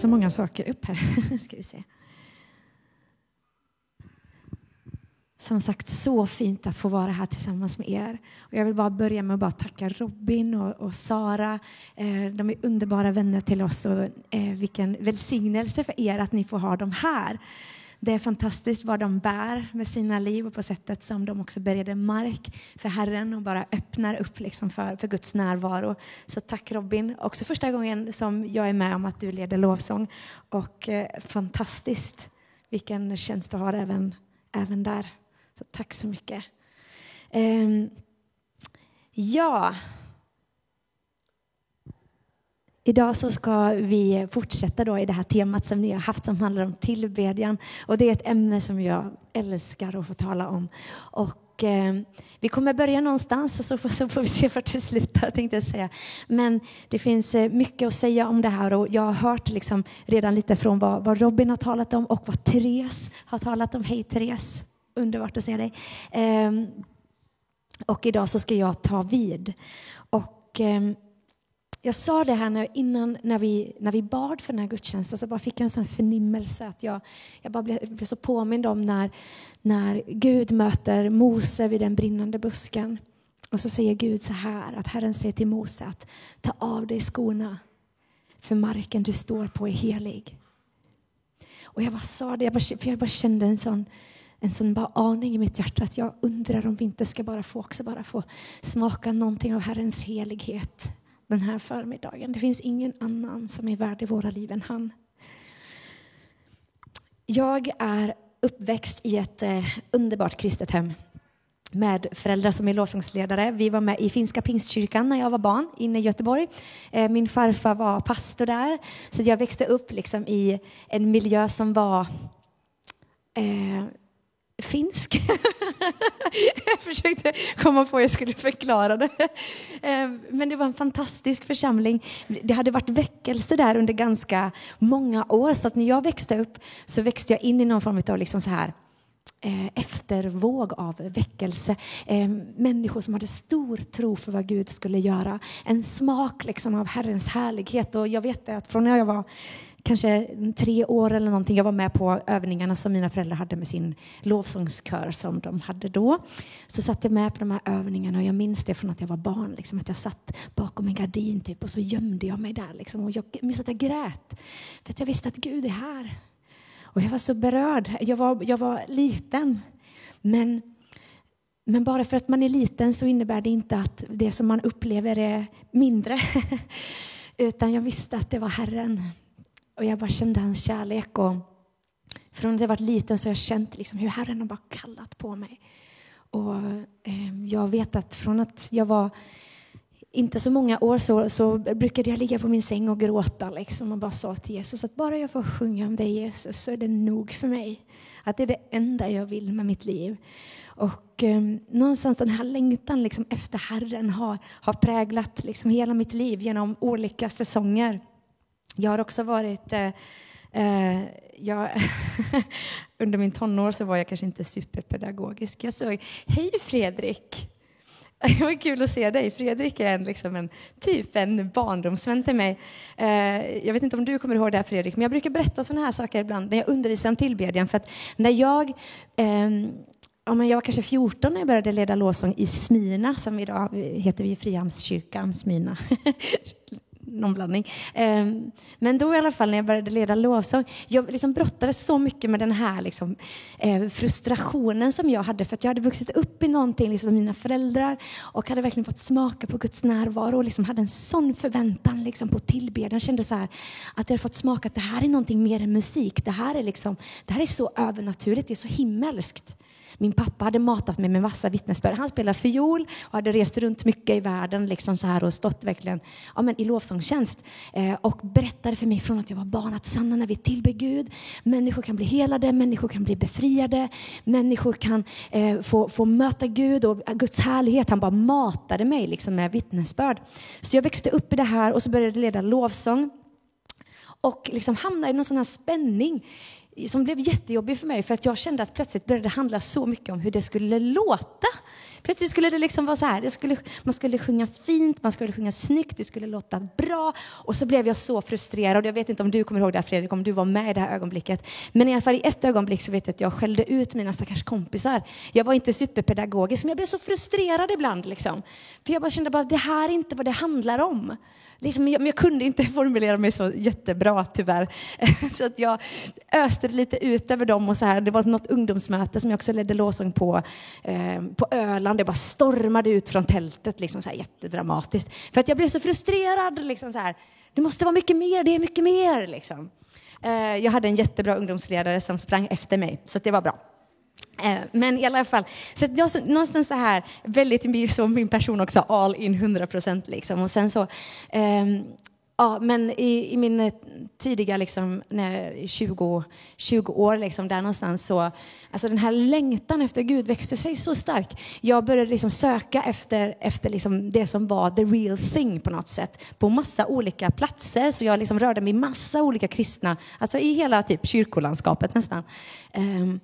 så många saker upp här. Ska vi se. Som sagt, så fint att få vara här tillsammans med er. Och jag vill bara börja med att bara tacka Robin och, och Sara. Eh, de är underbara vänner till oss och eh, vilken välsignelse för er att ni får ha dem här. Det är fantastiskt vad de bär med sina liv och på sättet som de också bereder mark för Herren och bara öppnar upp liksom för, för Guds närvaro. Så tack Robin. Också första gången som jag är med om att du leder lovsång. Och eh, fantastiskt vilken tjänst du har även, även där. Så tack så mycket. Eh, ja. Idag så ska vi fortsätta då i det här temat som ni har haft som handlar om tillbedjan. Och det är ett ämne som jag älskar att få tala om. Och eh, vi kommer börja någonstans och så får, så får vi se vart det slutar tänkte jag säga. Men det finns eh, mycket att säga om det här och jag har hört liksom redan lite från vad, vad Robin har talat om och vad Therese har talat om. Hej Therese! Underbart att se dig. Eh, och idag så ska jag ta vid. Och Eh, jag sa det här innan när vi, när vi bad för den här gudstjänsten, så bara fick jag en sån förnimmelse att jag, jag bara blev, blev så påmind om när, när Gud möter Mose vid den brinnande busken. Och så säger Gud så här, att Herren säger till Mose att ta av dig skorna, för marken du står på är helig. Och jag bara sa det, jag bara, för jag bara kände en sån en sån bara aning i mitt hjärta att jag undrar om vi inte ska bara få, också bara få smaka någonting av Herrens helighet den här förmiddagen. Det finns ingen annan som är värd i våra liv än han. Jag är uppväxt i ett eh, underbart kristet hem med föräldrar som är lovsångsledare. Vi var med i Finska pingstkyrkan när jag var barn inne i Göteborg. Eh, min farfar var pastor där, så jag växte upp liksom i en miljö som var eh, finsk. jag försökte komma på hur jag skulle förklara det. Ehm, men det var en fantastisk församling. Det hade varit väckelse där under ganska många år. Så att när jag växte upp så växte jag in i någon form av liksom så här eh, eftervåg av väckelse. Ehm, människor som hade stor tro för vad Gud skulle göra. En smak liksom av Herrens härlighet. Och jag vet att från när jag var kanske tre år eller någonting. Jag var med på övningarna som mina föräldrar hade med sin lovsångskör som de hade då. Så satt jag med på de här övningarna och jag minns det från att jag var barn. Liksom, att jag satt bakom en gardin typ, och så gömde jag mig där. Liksom, och jag minns att jag grät för att jag visste att Gud är här. Och jag var så berörd. Jag var, jag var liten. Men, men bara för att man är liten så innebär det inte att det som man upplever är mindre. Utan jag visste att det var Herren. Och jag bara kände hans kärlek. Och från att jag varit liten så har jag känt liksom hur Herren har bara kallat på mig. Och eh, jag vet att från att jag var inte så många år så, så brukade jag ligga på min säng och gråta liksom och bara sa till Jesus att bara jag får sjunga om dig Jesus så är det nog för mig. Att det är det enda jag vill med mitt liv. Och eh, någonstans den här längtan liksom efter Herren har, har präglat liksom hela mitt liv genom olika säsonger. Jag har också varit... Eh, eh jag, under min tonår så var jag kanske inte superpedagogisk. Jag såg, hej Fredrik! Det var kul att se dig. Fredrik är en, liksom en, typ en barndomsvän till mig. Eh, jag vet inte om du kommer ihåg det här Fredrik, men jag brukar berätta sådana här saker ibland när jag undervisar om tillbedjan. För att när jag eh, ja, men jag var kanske 14 när jag började leda lovsång i Smina, som idag heter vi Frihamnskyrkan Smina. någon blandning. Ehm, men då i alla fall när jag började leda lovsång, jag liksom brottades så mycket med den här liksom, eh, frustrationen som jag hade för att jag hade vuxit upp i någonting liksom, med mina föräldrar och hade verkligen fått smaka på Guds närvaro och liksom hade en sån förväntan liksom, på tillbedjan. Jag kände så här, att jag hade fått smaka att det här är någonting mer än musik. Det här är, liksom, det här är så övernaturligt, det är så himmelskt. Min pappa hade matat mig med massa vittnesbörd. Han spelade fiol och hade rest runt mycket i världen liksom så här och stått verkligen ja, men i lovsångstjänst eh, och berättade för mig från att jag var barn att Sanna, när vi tillber Gud, människor kan bli helade, människor kan bli befriade, människor kan eh, få, få möta Gud och Guds härlighet. Han bara matade mig liksom med vittnesbörd. Så jag växte upp i det här och så började jag leda lovsång och liksom hamnade i någon sån här spänning som blev jättejobbig för mig för att jag kände att plötsligt började det handla så mycket om hur det skulle låta. Plötsligt skulle det liksom vara så här, det skulle, man skulle sjunga fint, man skulle sjunga snyggt, det skulle låta bra. Och så blev jag så frustrerad. Jag vet inte om du kommer ihåg det här Fredrik, om du var med i det här ögonblicket. Men i alla fall i ett ögonblick så vet jag att jag skällde ut mina stackars kompisar. Jag var inte superpedagogisk, men jag blev så frustrerad ibland. Liksom. För jag bara kände att det här är inte vad det handlar om. Liksom, jag, men jag kunde inte formulera mig så jättebra tyvärr. Så att jag öste lite ut över dem. Och så här. Det var något ungdomsmöte som jag också ledde lovsång på, eh, på Öland. Det bara stormade ut från tältet, liksom, så här, jättedramatiskt. För att jag blev så frustrerad. Liksom, så här. Det måste vara mycket mer, det är mycket mer. Liksom. Eh, jag hade en jättebra ungdomsledare som sprang efter mig, så det var bra. Eh, men i alla fall, så jag, någonstans så här, väldigt som min person också, all in 100 procent liksom. Och sen så, um, ja, men i, i min eh, tidiga liksom, när 20, 20 år, liksom, där någonstans så, alltså den här längtan efter Gud växte sig så stark. Jag började liksom söka efter, efter liksom det som var the real thing på något sätt, på massa olika platser. Så jag liksom rörde mig i massa olika kristna, alltså i hela typ kyrkolandskapet nästan. Um,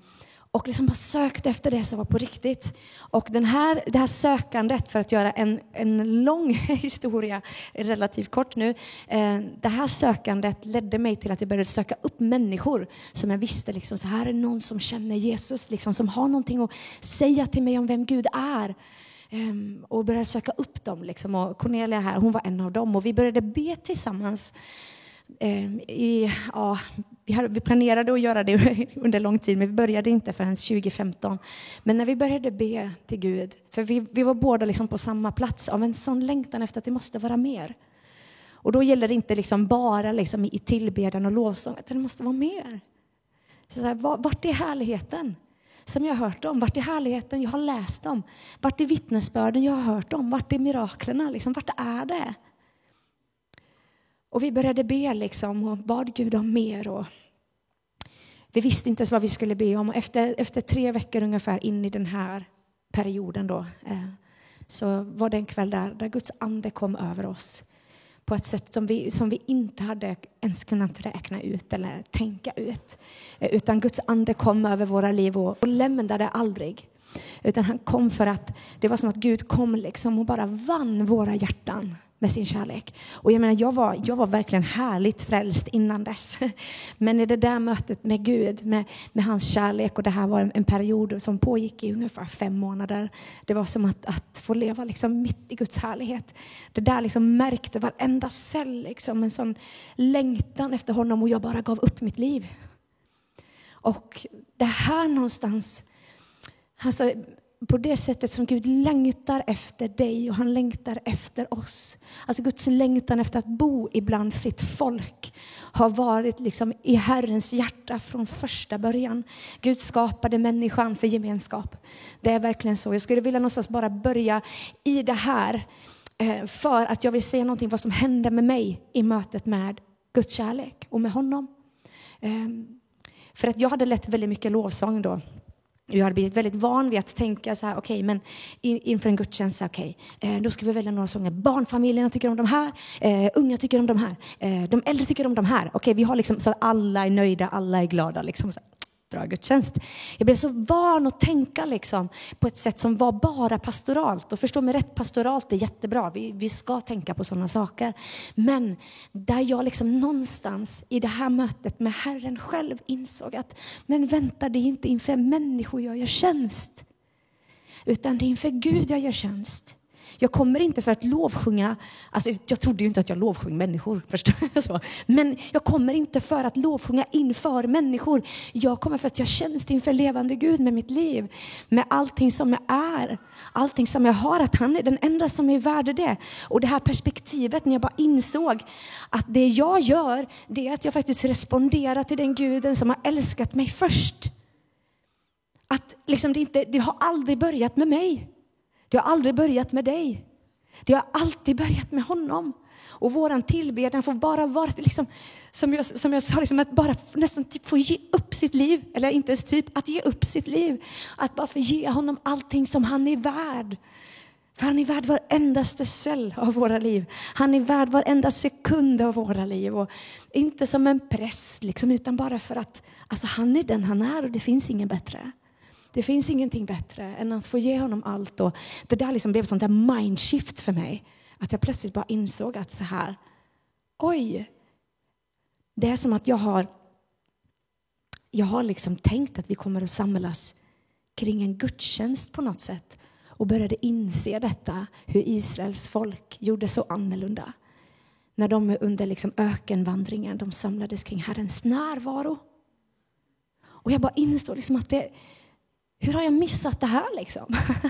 och liksom bara sökte efter det som var på riktigt. Och den här, det här sökandet, för att göra en, en lång historia relativt kort nu, eh, det här sökandet ledde mig till att jag började söka upp människor som jag visste, liksom, så här är någon som känner Jesus, liksom, som har någonting att säga till mig om vem Gud är. Um, och började söka upp dem. Liksom. Och Cornelia här, hon var en av dem. Och vi började be tillsammans. Um, i, ja, vi, hade, vi planerade att göra det under lång tid, men vi började inte förrän 2015. Men när vi började be till Gud, för vi, vi var båda liksom på samma plats av en sån längtan efter att det måste vara mer. Och då gäller det inte liksom bara liksom i tillbedjan och lovsång, utan det måste vara mer. Så här, vart är härligheten som jag har hört om? Vart är härligheten jag har läst om? Vart är vittnesbörden jag har hört om? Vart är miraklerna? Liksom, vart är det? Och vi började be liksom och bad Gud om mer. Och vi visste inte ens vad vi skulle be om. Och efter, efter tre veckor ungefär in i den här perioden då, eh, så var det en kväll där, där Guds ande kom över oss på ett sätt som vi, som vi inte hade ens kunnat räkna ut eller tänka ut. Eh, utan Guds ande kom över våra liv och, och lämnade aldrig. Utan han kom för att det var som att Gud kom liksom och bara vann våra hjärtan med sin kärlek. Och jag menar, jag var, jag var verkligen härligt frälst innan dess. Men i det där mötet med Gud, med, med hans kärlek, och det här var en, en period som pågick i ungefär fem månader. Det var som att, att få leva liksom mitt i Guds härlighet. Det där liksom märkte varenda cell, liksom, en sån längtan efter honom och jag bara gav upp mitt liv. Och det här någonstans, alltså på det sättet som Gud längtar efter dig och han längtar efter oss. Alltså Guds längtan efter att bo ibland sitt folk har varit liksom i Herrens hjärta från första början. Gud skapade människan för gemenskap. Det är verkligen så. Jag skulle vilja någonstans bara börja i det här eh, för att jag vill se någonting vad som hände med mig i mötet med Guds kärlek och med honom. Ehm, för att jag hade lett väldigt mycket lovsång då jag hade blivit väldigt van vid att tänka så här, okej, okay, men inför en gudstjänst, okej, okay, eh, då ska vi välja några sånger. Barnfamiljerna tycker om de här, eh, unga tycker om de här, eh, de äldre tycker om de här. Okej, okay, vi har liksom så att alla är nöjda, alla är glada. Liksom så bra gudstjänst. Jag blev så van att tänka liksom på ett sätt som var bara pastoralt. Och förstå mig rätt, pastoralt är jättebra. Vi, vi ska tänka på sådana saker. Men där jag liksom någonstans i det här mötet med Herren själv insåg att men vänta, det är inte inför människor jag gör tjänst. Utan det är inför Gud jag gör tjänst. Jag kommer inte för att lovsjunga, alltså jag trodde ju inte att jag lovsjöng människor, förstår. Men jag kommer inte för att lovsjunga inför människor. Jag kommer för att jag tjänst inför levande Gud med mitt liv, med allting som jag är, allting som jag har, att han är den enda som är värd det. Och det här perspektivet när jag bara insåg att det jag gör, det är att jag faktiskt responderar till den guden som har älskat mig först. Att liksom det, inte, det har aldrig börjat med mig. Det har aldrig börjat med dig. Det har alltid börjat med honom. Och vår tillbedjan får bara vara, liksom, som, jag, som jag sa, liksom, att bara nästan typ få ge upp sitt liv. Eller inte ens typ, att ge upp sitt liv. Att bara få ge honom allting som han är värd. För han är värd varendaste cell av våra liv. Han är värd varenda sekund av våra liv. Och inte som en press, liksom, utan bara för att alltså, han är den han är och det finns ingen bättre. Det finns ingenting bättre än att få ge honom allt. Och det där liksom blev ett sånt där mindshift för mig. Att jag plötsligt bara insåg att så här, oj, det är som att jag har, jag har liksom tänkt att vi kommer att samlas kring en gudstjänst på något sätt och började inse detta, hur Israels folk gjorde så annorlunda. När de under liksom ökenvandringen de samlades kring Herrens närvaro. Och jag bara insåg liksom att det, hur har jag missat det här liksom?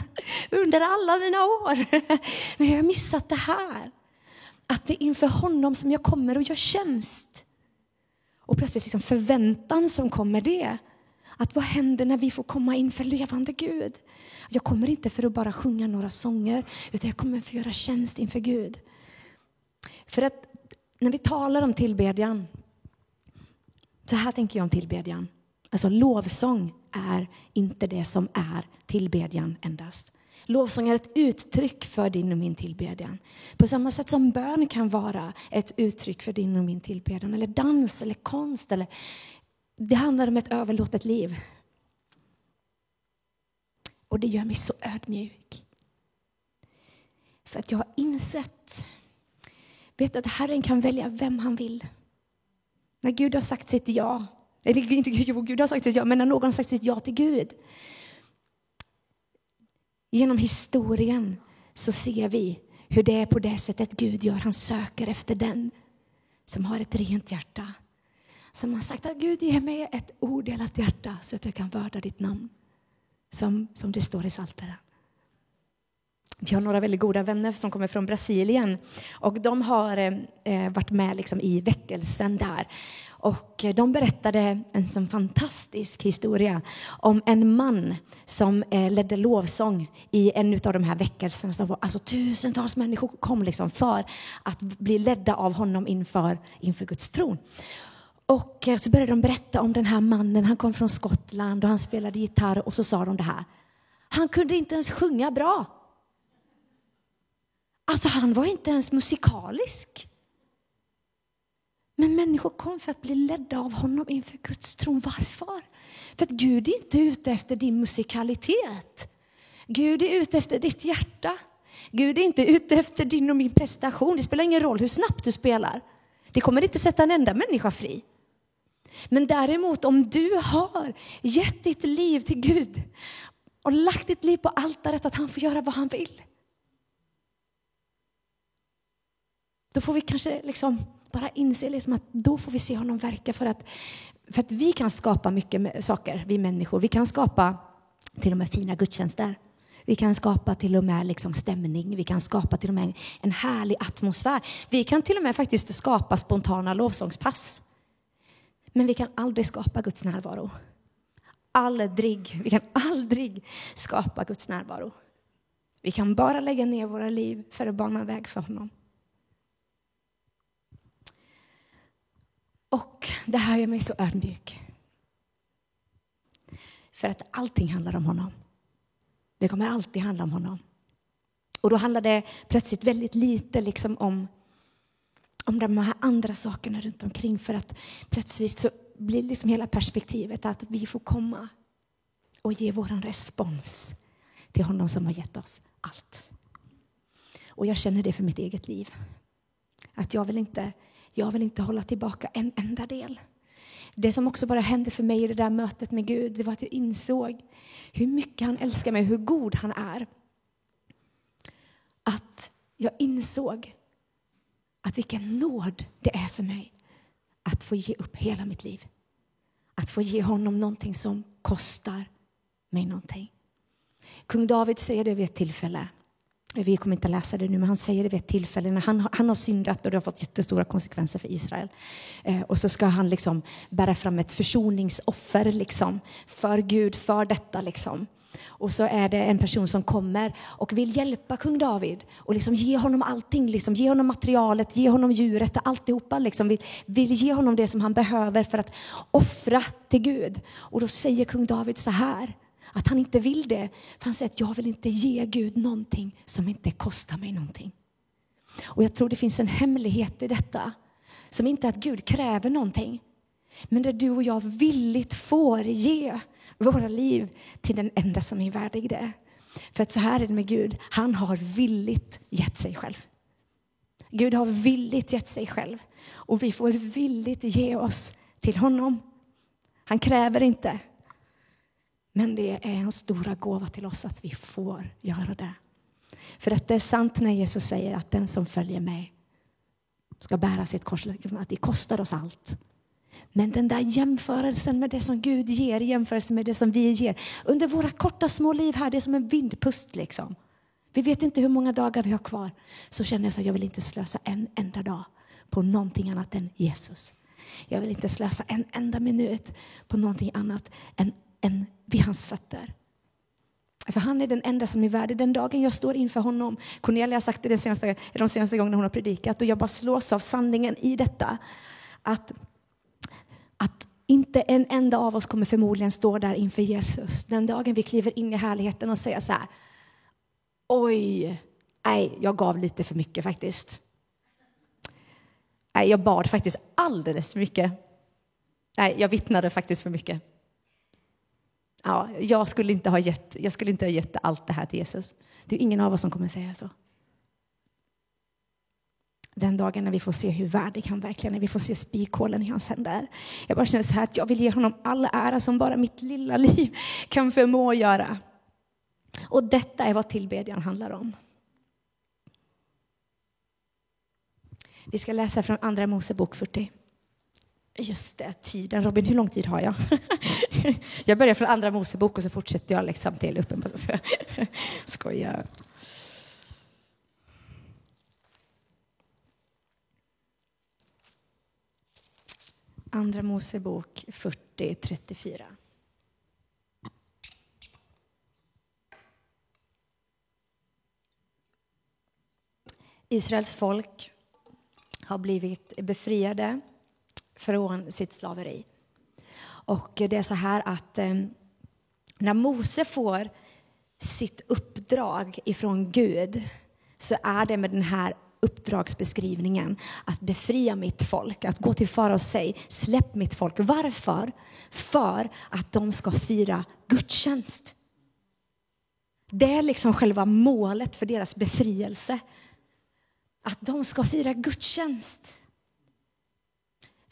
Under alla mina år. Men jag har missat det här. Att det är inför honom som jag kommer och gör tjänst. Och plötsligt liksom förväntan som kommer det. Att vad händer när vi får komma inför levande Gud? Jag kommer inte för att bara sjunga några sånger, utan jag kommer för att göra tjänst inför Gud. För att när vi talar om tillbedjan, så här tänker jag om tillbedjan. Alltså lovsång är inte det som är tillbedjan endast. Lovsång är ett uttryck för din och min tillbedjan. På samma sätt som bön kan vara ett uttryck för din och min tillbedjan. Eller dans eller konst. Eller... Det handlar om ett överlåtet liv. Och det gör mig så ödmjuk. För att jag har insett vet att Herren kan välja vem han vill. När Gud har sagt sitt ja, eller inte Gud, Gud har sagt sitt ja, men när någon har sagt sitt ja till Gud. Genom historien så ser vi hur det är på det sättet Gud gör. Han söker efter den som har ett rent hjärta. Som har sagt att Gud ger mig ett odelat hjärta så att jag kan vörda ditt namn. Som, som det står i Psaltaren. Vi har några väldigt goda vänner som kommer från Brasilien och de har eh, eh, varit med liksom i väckelsen där. Och eh, de berättade en sån fantastisk historia om en man som eh, ledde lovsång i en av de här väckelserna. Alltså tusentals människor kom liksom för att bli ledda av honom inför, inför Guds tron. Och eh, så började de berätta om den här mannen. Han kom från Skottland och han spelade gitarr och så sa de det här. Han kunde inte ens sjunga bra. Alltså han var inte ens musikalisk. Men människor kom för att bli ledda av honom inför Guds tron. Varför? För att Gud är inte ute efter din musikalitet. Gud är ute efter ditt hjärta. Gud är inte ute efter din och min prestation. Det spelar ingen roll hur snabbt du spelar. Det kommer inte sätta en enda människa fri. Men däremot om du har gett ditt liv till Gud och lagt ditt liv på altaret att han får göra vad han vill. Då får vi kanske liksom bara inse liksom att då får vi se honom verka för att, för att vi kan skapa mycket saker, vi människor. Vi kan skapa till och med fina gudstjänster. Vi kan skapa till och med liksom stämning, vi kan skapa till och med en härlig atmosfär. Vi kan till och med faktiskt skapa spontana lovsångspass. Men vi kan aldrig skapa Guds närvaro. Aldrig. Vi kan aldrig skapa Guds närvaro. Vi kan bara lägga ner våra liv för att bana väg för honom. Och det här gör mig så ödmjuk. För att allting handlar om honom. Det kommer alltid handla om honom. Och då handlar det plötsligt väldigt lite liksom om, om de här andra sakerna runt omkring. För att plötsligt så blir liksom hela perspektivet att vi får komma och ge vår respons till honom som har gett oss allt. Och jag känner det för mitt eget liv. Att jag vill inte jag vill inte hålla tillbaka en enda del. Det som också bara hände för mig i det där mötet med Gud, det var att jag insåg hur mycket han älskar mig, hur god han är. Att jag insåg att vilken nåd det är för mig att få ge upp hela mitt liv. Att få ge honom någonting som kostar mig någonting. Kung David säger det vid ett tillfälle vi kommer inte läsa det nu, men han säger det vid ett tillfälle när han, han har syndat och det har fått jättestora konsekvenser för Israel. Eh, och så ska han liksom bära fram ett försoningsoffer liksom, för Gud, för detta. Liksom. Och så är det en person som kommer och vill hjälpa kung David och liksom ge honom allting, liksom, ge honom materialet, ge honom djuret, alltihopa. Liksom, vill, vill ge honom det som han behöver för att offra till Gud. Och då säger kung David så här, att han inte vill det. För han säger att jag vill inte ge Gud någonting som inte kostar mig någonting. Och jag tror det finns en hemlighet i detta. Som inte är att Gud kräver någonting. Men där du och jag villigt får ge våra liv till den enda som är värdig det. För att så här är det med Gud, han har villigt gett sig själv. Gud har villigt gett sig själv och vi får villigt ge oss till honom. Han kräver inte. Men det är en stora gåva till oss att vi får göra det. För att det är sant när Jesus säger att den som följer mig ska bära sitt kors, att det kostar oss allt. Men den där jämförelsen med det som Gud ger, jämförelsen med det som vi ger. Under våra korta små liv här, det är som en vindpust liksom. Vi vet inte hur många dagar vi har kvar. Så känner jag så att jag vill inte slösa en enda dag på någonting annat än Jesus. Jag vill inte slösa en enda minut på någonting annat än, än vid hans fötter. För han är den enda som är värdig. Den dagen jag står inför honom, Cornelia har sagt det de senaste, de senaste gångerna hon har predikat och jag bara slås av sanningen i detta. Att, att inte en enda av oss kommer förmodligen stå där inför Jesus den dagen vi kliver in i härligheten och säger så här. Oj, nej, jag gav lite för mycket faktiskt. Nej, jag bad faktiskt alldeles för mycket. Nej, jag vittnade faktiskt för mycket. Ja, jag, skulle inte ha gett, jag skulle inte ha gett allt det här till Jesus. Det är ingen av oss som kommer säga så. Den dagen när vi får se hur värdig han verkligen är, när vi får se spikhålen i hans händer. Jag bara känner så här att jag vill ge honom all ära som bara mitt lilla liv kan förmå göra. Och detta är vad tillbedjan handlar om. Vi ska läsa från Andra Mosebok 40. Just det, tiden. Robin, hur lång tid har jag? jag börjar från Andra Mosebok och så fortsätter jag liksom till Uppenbarelseboken. Skojar. Andra Mosebok 40, 34. Israels folk har blivit befriade från sitt slaveri. Och det är så här att eh, när Mose får sitt uppdrag ifrån Gud så är det med den här uppdragsbeskrivningen att befria mitt folk, att gå till fara och säga släpp mitt folk. Varför? För att de ska fira gudstjänst. Det är liksom själva målet för deras befrielse. Att de ska fira gudstjänst.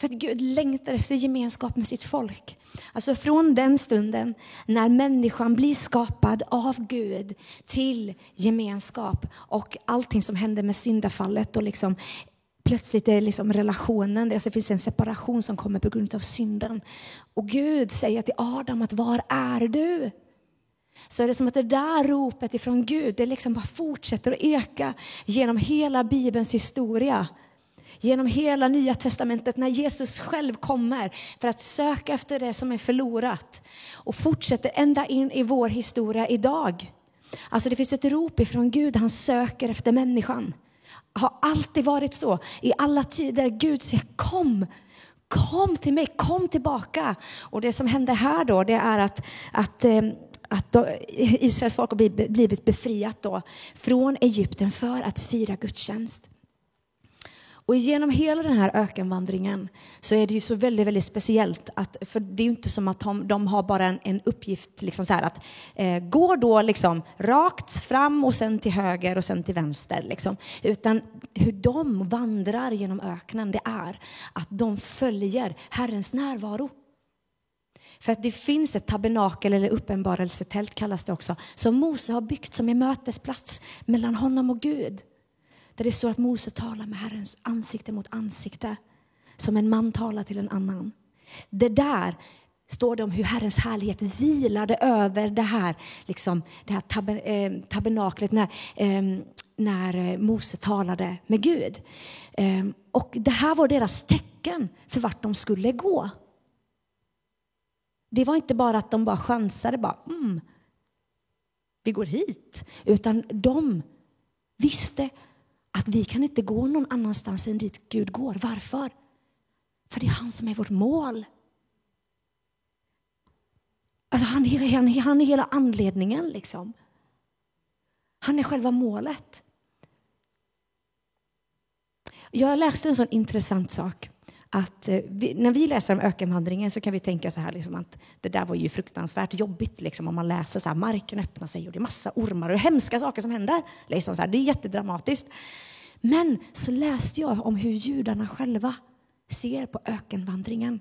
För att Gud längtar efter gemenskap med sitt folk. Alltså från den stunden när människan blir skapad av Gud till gemenskap och allting som händer med syndafallet och liksom plötsligt är liksom relationen, alltså det finns en separation som kommer på grund av synden. Och Gud säger till Adam att var är du? Så är det som att det där ropet ifrån Gud, det liksom bara fortsätter att eka genom hela Bibelns historia genom hela Nya Testamentet när Jesus själv kommer för att söka efter det som är förlorat och fortsätter ända in i vår historia idag. Alltså det finns ett rop ifrån Gud, han söker efter människan. Har alltid varit så. I alla tider, Gud säger kom, kom till mig, kom tillbaka. Och det som händer här då, det är att, att eh, att Israels folk har blivit befriat då från Egypten för att fira gudstjänst. Och genom hela den här ökenvandringen så är det ju så väldigt, väldigt speciellt. Att, för det är ju inte som att de, de har bara en, en uppgift liksom så här att eh, gå då liksom rakt fram och sen till höger och sen till vänster. Liksom. Utan hur de vandrar genom öknen, det är att de följer Herrens närvaro. För att det finns ett tabernakel eller uppenbarelsetält kallas det också, som Mose har byggt som en mötesplats mellan honom och Gud. Där det står att Mose talar med Herrens ansikte mot ansikte. Som en man talar till en annan. Det där står det om hur Herrens härlighet vilade över det här, liksom, det här tab eh, tabernaklet när, ehm, eh, när Mose talade med Gud. Eh, och det här var deras tecken för vart de skulle gå. Det var inte bara att de bara chansade, bara, mm, vi går hit. Utan de visste att vi kan inte gå någon annanstans än dit Gud går. Varför? För det är han som är vårt mål. Alltså han, han, han är hela anledningen. Liksom. Han är själva målet. Jag läste en sån intressant sak att eh, vi, när vi läser om ökenvandringen så kan vi tänka så här liksom att det där var ju fruktansvärt jobbigt liksom, om man läser så här, marken öppnar sig och det är massa ormar och hemska saker som händer. Liksom så här, det är jättedramatiskt. Men så läste jag om hur judarna själva ser på ökenvandringen.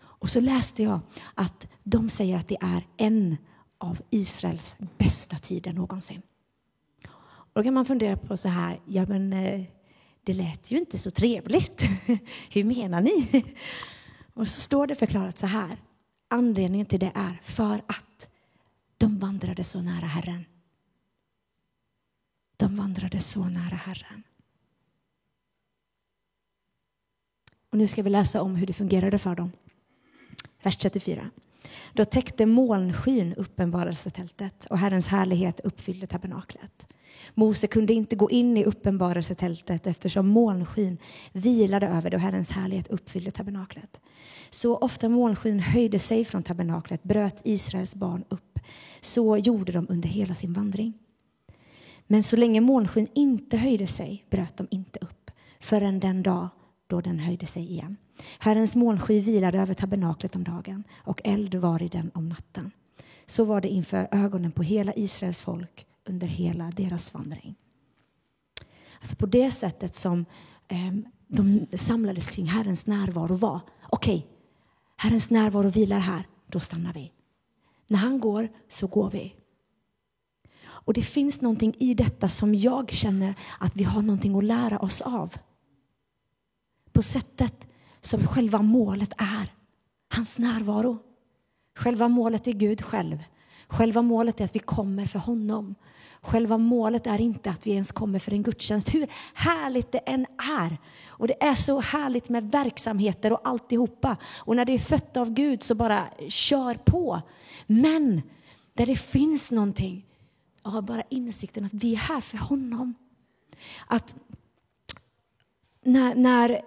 Och så läste jag att de säger att det är en av Israels bästa tider någonsin. Och då kan man fundera på så här, ja men eh, det lät ju inte så trevligt. Hur menar ni? Och så står det förklarat så här. Anledningen till det är för att de vandrade så nära Herren. De vandrade så nära Herren. Och nu ska vi läsa om hur det fungerade för dem. Vers 34. Då täckte molnskyn uppenbarelsetältet och Herrens härlighet uppfyllde tabernaklet. Mose kunde inte gå in i uppenbarelsetältet eftersom molnskyn vilade över det och Herrens härlighet uppfyllde tabernaklet. Så ofta molnskyn höjde sig från tabernaklet bröt Israels barn upp. Så gjorde de under hela sin vandring. Men så länge molnskyn inte höjde sig bröt de inte upp förrän den dag då den höjde sig igen. Herrens molnsky vilade över tabernaklet om dagen och eld var i den om natten. Så var det inför ögonen på hela Israels folk under hela deras vandring. Alltså på det sättet som eh, de samlades kring Herrens närvaro var, okej, okay, Herrens närvaro vilar här, då stannar vi. När han går så går vi. Och det finns någonting i detta som jag känner att vi har någonting att lära oss av. På sättet som själva målet är, hans närvaro. Själva målet är Gud själv. Själva målet är att vi kommer för honom. Själva målet är inte att vi ens kommer för en gudstjänst, hur härligt det än är. Och det är så härligt med verksamheter och alltihopa. Och när det är fött av Gud så bara kör på. Men där det finns någonting, ja, bara insikten att vi är här för honom. Att när, när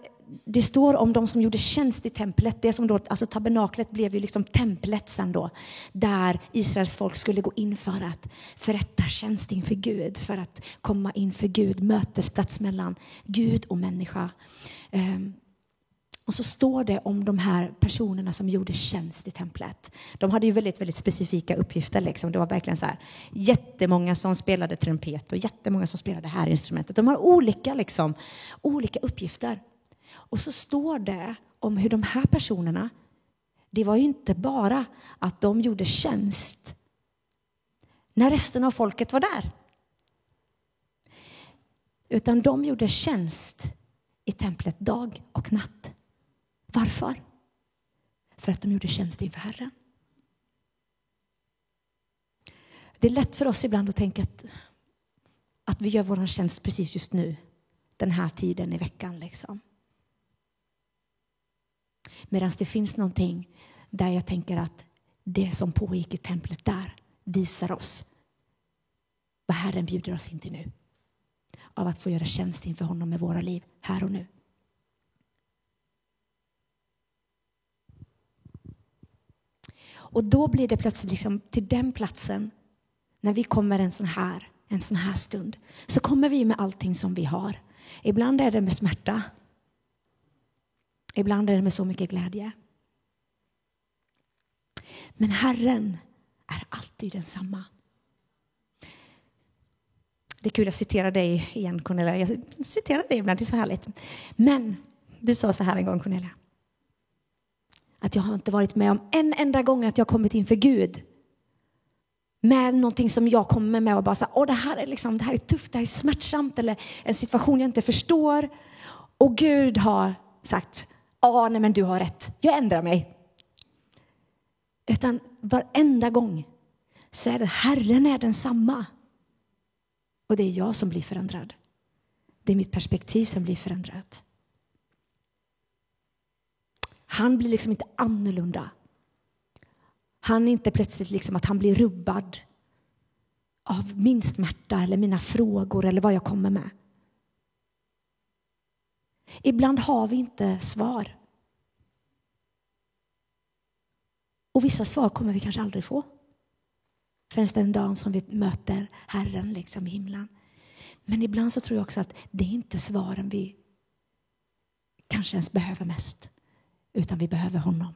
det står om de som gjorde tjänst i templet. Det som då, alltså tabernaklet blev ju liksom templet sen då, där Israels folk skulle gå in för att förrätta tjänst inför Gud, för att komma inför Gud, mötesplats mellan Gud och människa. Um, och så står det om de här personerna som gjorde tjänst i templet. De hade ju väldigt, väldigt specifika uppgifter. Liksom. Det var verkligen så här, jättemånga som spelade trumpet och jättemånga som spelade det här instrumentet. De har olika, liksom, olika uppgifter. Och så står det om hur de här personerna, det var ju inte bara att de gjorde tjänst när resten av folket var där. Utan de gjorde tjänst i templet dag och natt. Varför? För att de gjorde tjänst inför Herren. Det är lätt för oss ibland att tänka att, att vi gör vår tjänst precis just nu, den här tiden i veckan. Liksom. Medan det finns någonting där jag tänker att det som pågick i templet där visar oss vad Herren bjuder oss in till nu. Av att få göra tjänst inför honom med våra liv här och nu. Och då blir det plötsligt liksom till den platsen, när vi kommer en sån här, en sån här stund, så kommer vi med allting som vi har. Ibland är det med smärta, Ibland är det med så mycket glädje. Men Herren är alltid densamma. Det är kul att citera dig igen, Cornelia. Jag citerar dig ibland, det är så härligt. Men du sa så här en gång, Cornelia. Att jag har inte varit med om en enda gång att jag kommit inför Gud med någonting som jag kommer med och bara så Åh, det här är liksom, det här är tufft, det här är smärtsamt eller en situation jag inte förstår. Och Gud har sagt, ah, nej men du har rätt, jag ändrar mig. Utan varenda gång så är det Herren är densamma. Och det är jag som blir förändrad. Det är mitt perspektiv som blir förändrat. Han blir liksom inte annorlunda. Han är inte plötsligt liksom att han blir rubbad av min smärta eller mina frågor eller vad jag kommer med. Ibland har vi inte svar. Och vissa svar kommer vi kanske aldrig få. Förrän den dagen som vi möter Herren liksom i himlen. Men ibland så tror jag också att det är inte svaren vi kanske ens behöver mest. utan vi behöver honom.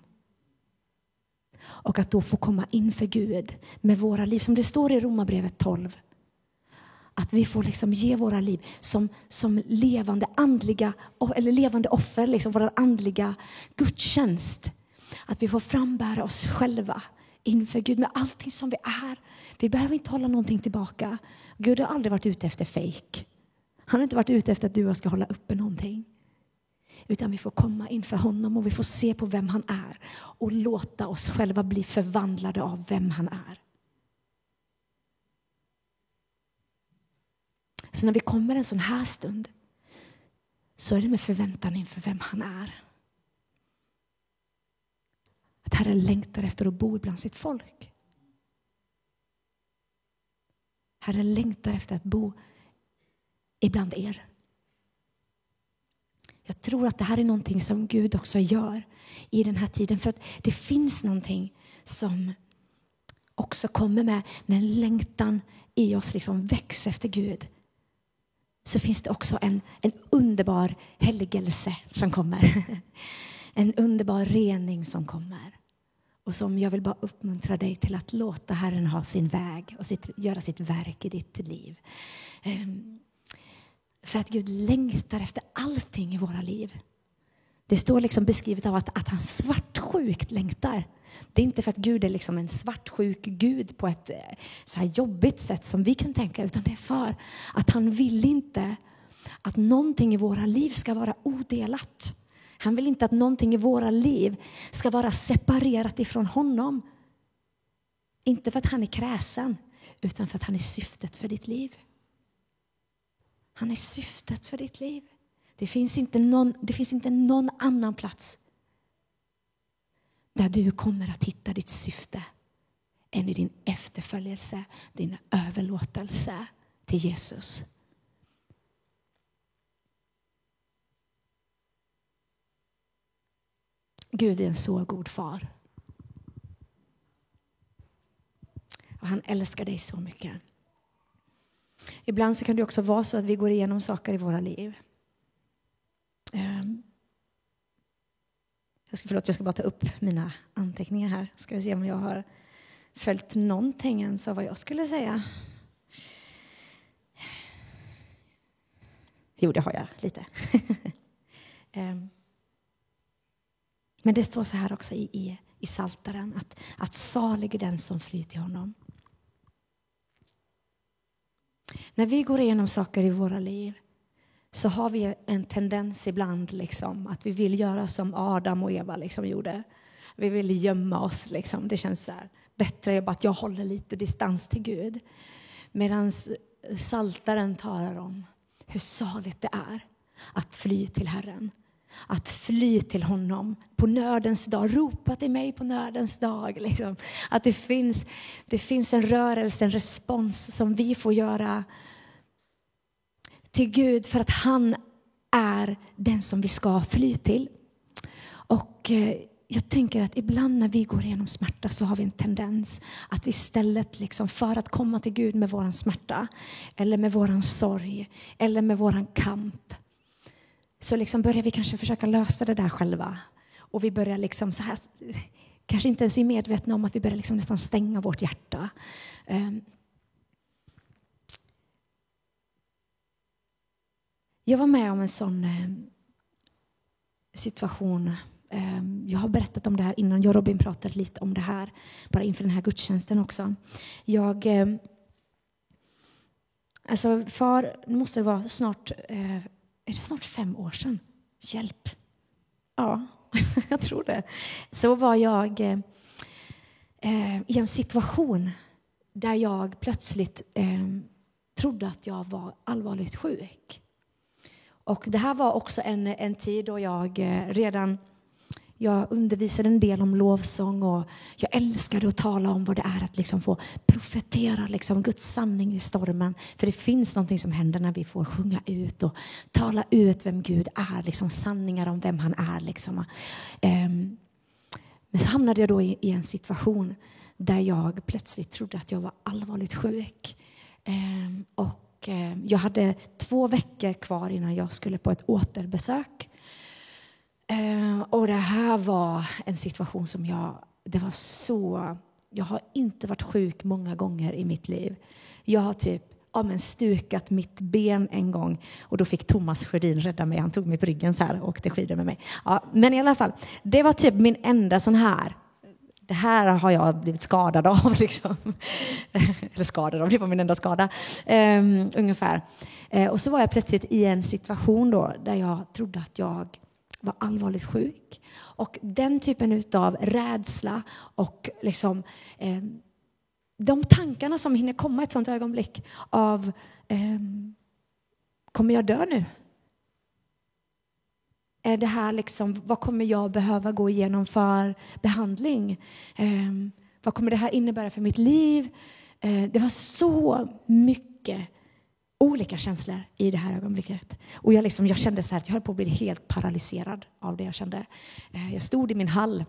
Och att då få komma inför Gud med våra liv, som det står i Romarbrevet 12. Att vi får liksom ge våra liv som, som levande andliga, eller levande offer, liksom vår andliga gudstjänst. Att vi får frambära oss själva inför Gud med allting som vi är. Vi behöver inte hålla någonting tillbaka. Gud har aldrig varit ute efter fejk. Han har inte varit ute efter att du och jag ska hålla uppe någonting. Utan vi får komma inför honom och vi får se på vem han är och låta oss själva bli förvandlade av vem han är. Så när vi kommer en sån här stund så är det med förväntan inför vem han är. Att Herren längtar efter att bo bland sitt folk. Herren längtar efter att bo ibland er. Jag tror att det här är någonting som Gud också gör i den här tiden. För att det finns någonting som också kommer med när längtan i oss liksom växer efter Gud. Så finns det också en, en underbar helgelse som kommer. En underbar rening som kommer. Och som jag vill bara uppmuntra dig till att låta Herren ha sin väg och sitt, göra sitt verk i ditt liv. Ehm, för att Gud längtar efter allting i våra liv. Det står liksom beskrivet av att, att han svartsjukt längtar. Det är inte för att Gud är liksom en svartsjuk Gud på ett eh, så här jobbigt sätt som vi kan tänka, utan det är för att han vill inte att någonting i våra liv ska vara odelat. Han vill inte att någonting i våra liv ska vara separerat ifrån honom. Inte för att han är kräsen, utan för att han är syftet för ditt liv. Han är syftet för ditt liv. Det finns inte någon, det finns inte någon annan plats där du kommer att hitta ditt syfte än i din efterföljelse, din överlåtelse till Jesus. Gud är en så god far. Och han älskar dig så mycket. Ibland så kan det också vara så att vi går igenom saker i våra liv. Ehm, jag ska, förlåt, jag ska bara ta upp mina anteckningar här. Ska vi se om jag har följt någonting ens av vad jag skulle säga. Jo, det har jag lite. Ehm. Men det står så här också i, i, i Saltaren att, att salig är den som flyr till honom. När vi går igenom saker i våra liv så har vi en tendens ibland liksom, att vi vill göra som Adam och Eva liksom gjorde. Vi vill gömma oss. Liksom. Det känns så här, bättre att jag håller lite distans till Gud. Medan Saltaren talar om hur saligt det är att fly till Herren att fly till honom på nödens dag. Ropa till mig på nödens dag. Liksom. Att det finns, det finns en rörelse, en respons som vi får göra till Gud för att han är den som vi ska fly till. Och eh, jag tänker att ibland när vi går igenom smärta så har vi en tendens att vi istället liksom för att komma till Gud med vår smärta eller med våran sorg eller med våran kamp så liksom börjar vi kanske försöka lösa det där själva. Och vi börjar liksom så här, kanske inte ens är medvetna om att vi börjar liksom nästan stänga vårt hjärta. Ehm, Jag var med om en sån eh, situation. Ehm, jag har berättat om det här innan. Jag och Robin pratade lite om det här, bara inför den här gudstjänsten också. Jag... Ehm, alltså, far, nu måste det vara snart eh, är det snart fem år sedan? Hjälp. Ja, jag tror det. Så var jag eh, i en situation där jag plötsligt ehm, trodde att jag var allvarligt sjuk. Och det här var också en, en tid då jag eh, redan jag undervisade en del om lovsång och jag älskade att tala om vad det är att liksom få profetera liksom Guds sanning i stormen. För det finns någonting som händer när vi får sjunga ut och tala ut vem Gud är, liksom sanningar om vem han är. Liksom. Ehm, men så hamnade jag då i en situation där jag plötsligt trodde att jag var allvarligt sjuk. Ehm, och och jag hade två veckor kvar innan jag skulle på ett återbesök. Eh, och det här var en situation som jag, det var så, jag har inte varit sjuk många gånger i mitt liv. Jag har typ ja, men stukat mitt ben en gång och då fick Thomas Sjödin rädda mig. Han tog mig på ryggen så här och åkte skidor med mig. Ja, men i alla fall, det var typ min enda sån här det här har jag blivit skadad av. Liksom. Eller skadad av, det var min enda skada. Um, ungefär. Uh, och så var jag plötsligt i en situation då där jag trodde att jag var allvarligt sjuk. Och den typen av rädsla och liksom, eh, de tankarna som hinner komma ett sånt ögonblick av eh, kommer jag dö nu? Är det här liksom, vad kommer jag behöva gå igenom för behandling? Eh, vad kommer det här innebära för mitt liv? Eh, det var så mycket olika känslor i det här ögonblicket. Och jag, liksom, jag kände så att jag höll på att bli helt paralyserad av det jag kände. Eh, jag stod i min hall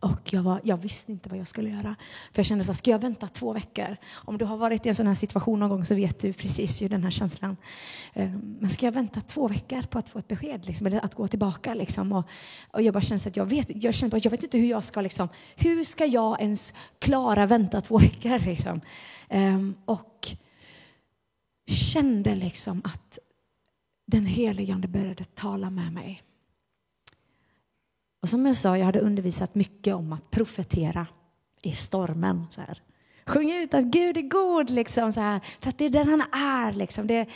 och jag, var, jag visste inte vad jag skulle göra. För jag kände så här, ska jag vänta två veckor? Om du har varit i en sån här situation någon gång så vet du precis ju den här känslan. Eh, men ska jag vänta två veckor på att få ett besked? Liksom, eller att gå tillbaka? Liksom? Och, och jag bara kände att jag vet, jag kände bara, jag vet inte hur jag ska, liksom, hur ska jag ens klara vänta två veckor? Liksom? Ehm, och kände liksom att den helige Ande började tala med mig. Och som jag sa, jag hade undervisat mycket om att profetera i stormen. Så här. Sjung ut att Gud är god, liksom, så här, för att det är den han är. Liksom. Det,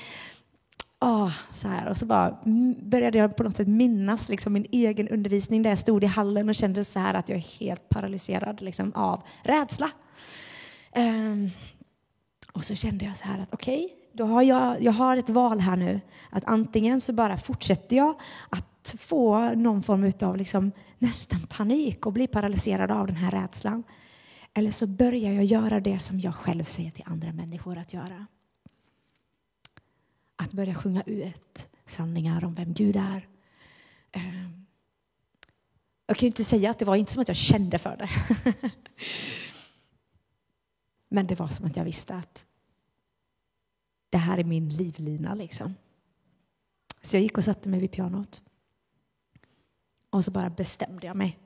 åh, så här. Och så bara började jag på något sätt minnas liksom, min egen undervisning där jag stod i hallen och kände så här att jag är helt paralyserad liksom, av rädsla. Um, och så kände jag så här att okej, okay, då har jag, jag har ett val här nu. Att antingen så bara fortsätter jag att få någon form av liksom nästan panik och bli paralyserad av den här rädslan. Eller så börjar jag göra det som jag själv säger till andra människor att göra. Att börja sjunga ut sanningar om vem Gud är. Ehm, jag kan ju inte säga att det var inte som att jag kände för det. Men det var som att jag visste att det här är min livlina. Liksom. Så jag gick och satte mig vid pianot. Och så bara bestämde jag mig.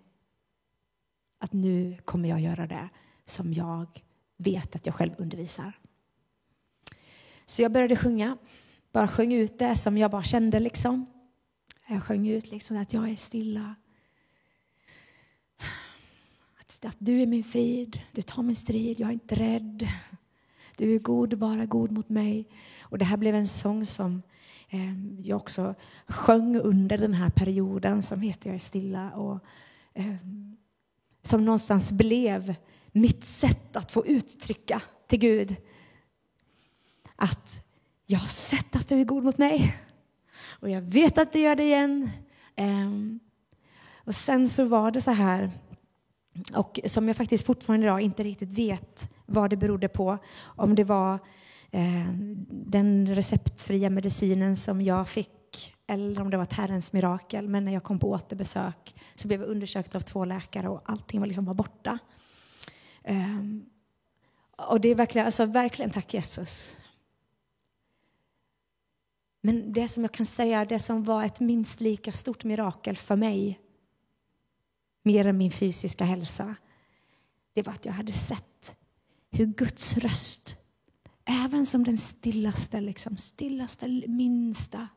Att nu kommer jag göra det som jag vet att jag själv undervisar. Så jag började sjunga. Bara sjöng ut det som jag bara kände. liksom. Jag sjöng ut liksom att jag är stilla. Att, att du är min frid, du tar min strid, jag är inte rädd. Du är god, bara god mot mig. Och det här blev en sång som eh, jag också sjöng under den här perioden som heter Jag är stilla. Och, eh, som någonstans blev mitt sätt att få uttrycka till Gud att jag har sett att du är god mot mig och jag vet att du gör det igen. Eh, och sen så var det så här och som jag faktiskt fortfarande idag inte riktigt vet vad det berodde på. Om det var eh, den receptfria medicinen som jag fick eller om det var ett Herrens mirakel. Men när jag kom på återbesök så blev jag undersökt av två läkare och allting var liksom bara borta. Ehm, och det är verkligen, alltså verkligen tack Jesus. Men det som jag kan säga, det som var ett minst lika stort mirakel för mig mer än min fysiska hälsa, det var att jag hade sett hur Guds röst, även som den stillaste, liksom, stillaste, minsta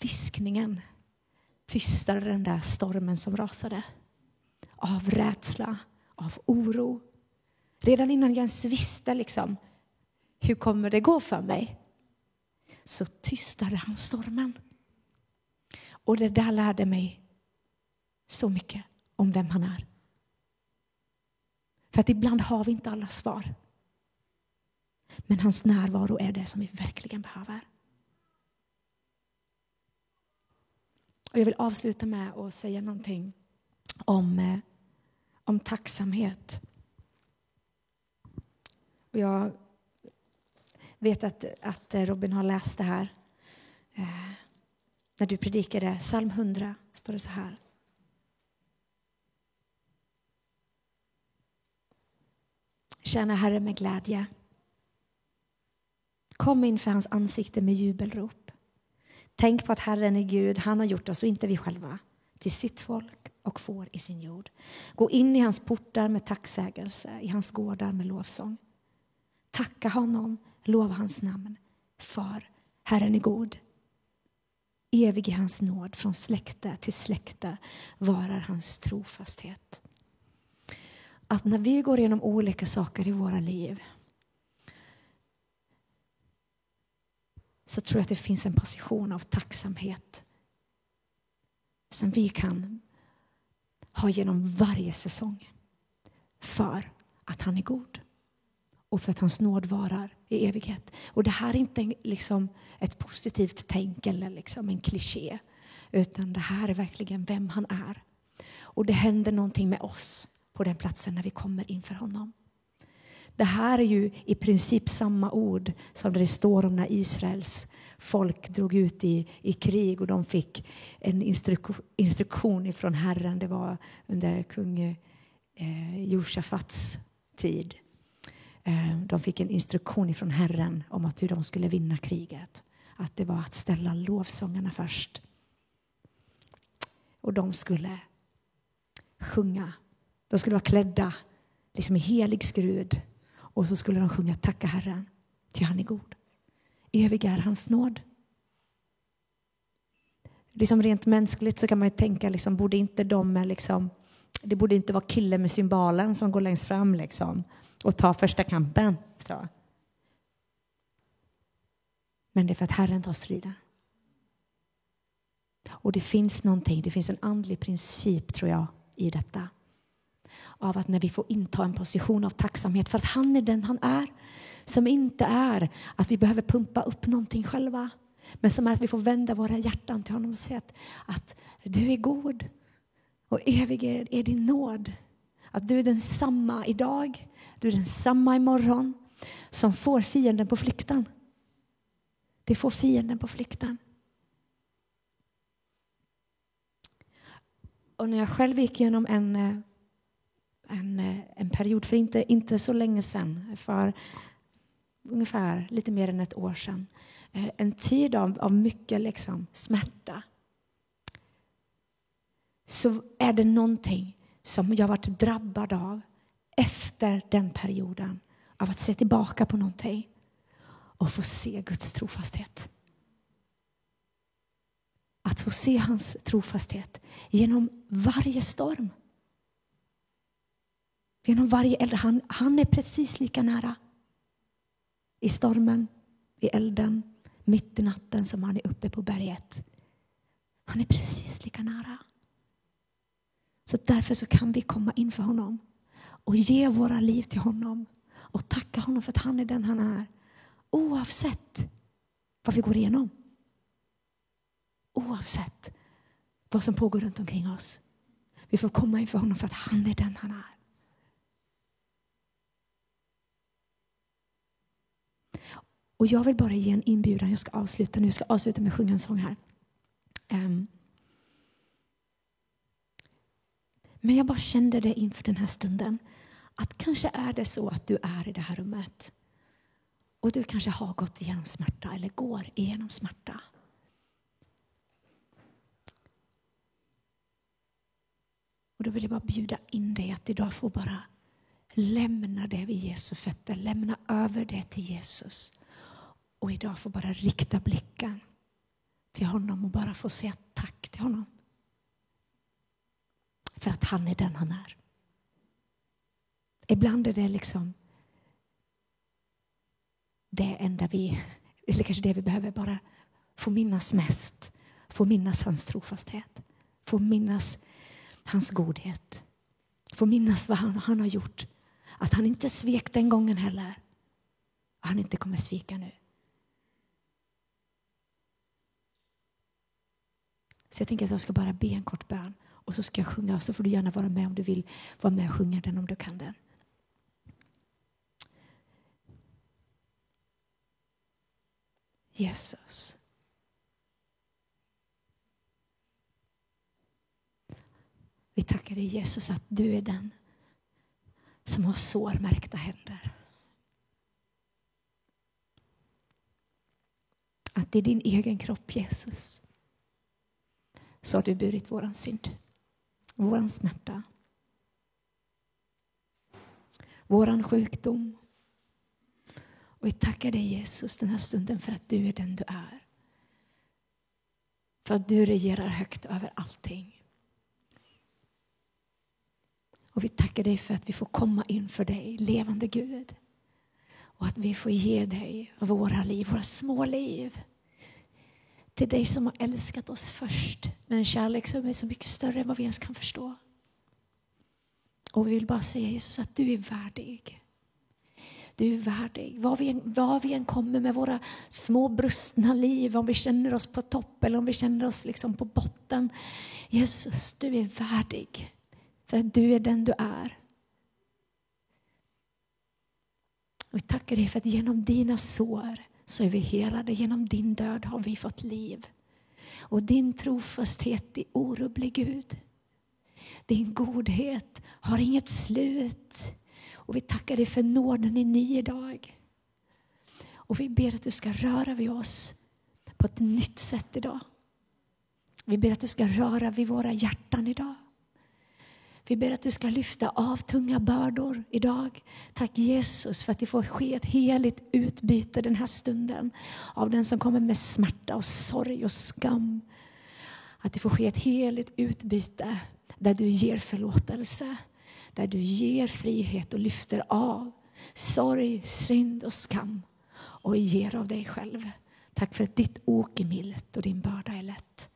viskningen tystade den där stormen som rasade. Av rädsla, av oro. Redan innan jag ens visste liksom, hur kommer det gå för mig, så tystade han stormen. Och det där lärde mig så mycket om vem han är. För att ibland har vi inte alla svar. Men hans närvaro är det som vi verkligen behöver. Och jag vill avsluta med att säga någonting om, eh, om tacksamhet. Och jag vet att, att Robin har läst det här. Eh, när du predikade psalm 100 står det så här. Tjäna Herren med glädje. Kom inför hans ansikte med jubelrop. Tänk på att Herren är Gud, han har gjort oss och inte vi själva till sitt folk och får i sin jord. Gå in i hans portar med tacksägelse, i hans gårdar med lovsång. Tacka honom, lova hans namn, för Herren är god. Evig är hans nåd, från släkte till släkte varar hans trofasthet. Att när vi går igenom olika saker i våra liv så tror jag att det finns en position av tacksamhet som vi kan ha genom varje säsong för att han är god och för att hans nåd varar i evighet. Och det här är inte liksom ett positivt tänk eller liksom en kliché, utan det här är verkligen vem han är. Och det händer någonting med oss på den platsen när vi kommer inför honom. Det här är ju i princip samma ord som det står om när Israels folk drog ut i, i krig och de fick en instruk instruktion ifrån Herren. Det var under kung eh, Josafats tid. Eh, de fick en instruktion ifrån Herren om att hur de skulle vinna kriget. Att det var att ställa lovsångarna först. Och de skulle sjunga. De skulle vara klädda liksom i helig skrud. Och så skulle de sjunga Tacka Herren, ty han är god. Evig är hans nåd. Liksom rent mänskligt så kan man ju tänka, liksom, borde inte de med liksom, det borde inte vara killen med symbalen som går längst fram liksom, och tar första kampen. Så. Men det är för att Herren tar striden. Och det finns någonting, det finns en andlig princip tror jag i detta. Av att när vi får inta en position av tacksamhet för att han är den han är. Som inte är att vi behöver pumpa upp någonting själva. Men som är att vi får vända våra hjärtan till honom och säga att, att du är god och evig är, är din nåd. Att du är densamma idag, du är densamma imorgon som får fienden på flykten. Det får fienden på flykten. Och när jag själv gick igenom en, eh, en, eh, en period för inte, inte så länge sedan, för ungefär lite mer än ett år sedan, eh, en tid av, av mycket liksom smärta, så är det någonting som jag varit drabbad av efter den perioden, av att se tillbaka på någonting och få se Guds trofasthet. Att få se hans trofasthet genom varje storm. Genom varje eld. Han, han är precis lika nära. I stormen, i elden, mitt i natten som han är uppe på berget. Han är precis lika nära. Så därför så kan vi komma inför honom och ge våra liv till honom och tacka honom för att han är den han är. Oavsett vad vi går igenom. Oavsett vad som pågår runt omkring oss. Vi får komma inför honom för att han är den han är. Och jag vill bara ge en inbjudan. Jag ska avsluta nu. Jag ska avsluta med att sjunga en sång här. Um. Men jag bara kände det inför den här stunden. Att kanske är det så att du är i det här rummet. Och du kanske har gått igenom smärta eller går igenom smärta. Och då vill jag bara bjuda in dig att idag få bara lämna det vid Jesu fötter. Lämna över det till Jesus. Och idag få bara rikta blicken till honom och bara få säga tack till honom. För att han är den han är. Ibland är det liksom det enda vi, eller kanske det vi behöver bara få minnas mest. Få minnas hans trofasthet. Få minnas hans godhet. Få minnas vad han, han har gjort. Att han inte svek den gången heller. Och han inte kommer svika nu. Så jag tänker att jag ska bara be en kort bön och så ska jag sjunga. Så får du gärna vara med om du vill vara med och sjunga den om du kan den. Jesus. Vi tackar dig Jesus att du är den som har sårmärkta händer. Att det är din egen kropp Jesus så har du burit våran synd, våran smärta, våran sjukdom. Och vi tackar dig Jesus den här stunden för att du är den du är. För att du regerar högt över allting. Och vi tackar dig för att vi får komma inför dig, levande Gud. Och att vi får ge dig våra liv, våra små liv. Till dig som har älskat oss först med en kärlek som är så mycket större än vad vi ens kan förstå. Och vi vill bara säga Jesus att du är värdig. Du är värdig. Var vi, än, var vi än kommer med våra små brustna liv, om vi känner oss på topp eller om vi känner oss liksom på botten. Jesus, du är värdig. För att du är den du är. Vi tackar dig för att genom dina sår så är vi helade. Genom din död har vi fått liv. Och din trofasthet är orubblig Gud. Din godhet har inget slut. Och vi tackar dig för nåden i ny idag. Och vi ber att du ska röra vid oss på ett nytt sätt idag. Vi ber att du ska röra vid våra hjärtan idag. Vi ber att du ska lyfta av tunga bördor idag. Tack Jesus för att det får ske ett heligt utbyte den här stunden av den som kommer med smärta och sorg och skam. Att det får ske ett heligt utbyte där du ger förlåtelse, där du ger frihet och lyfter av sorg, synd och skam och ger av dig själv. Tack för att ditt ok är milt och din börda är lätt.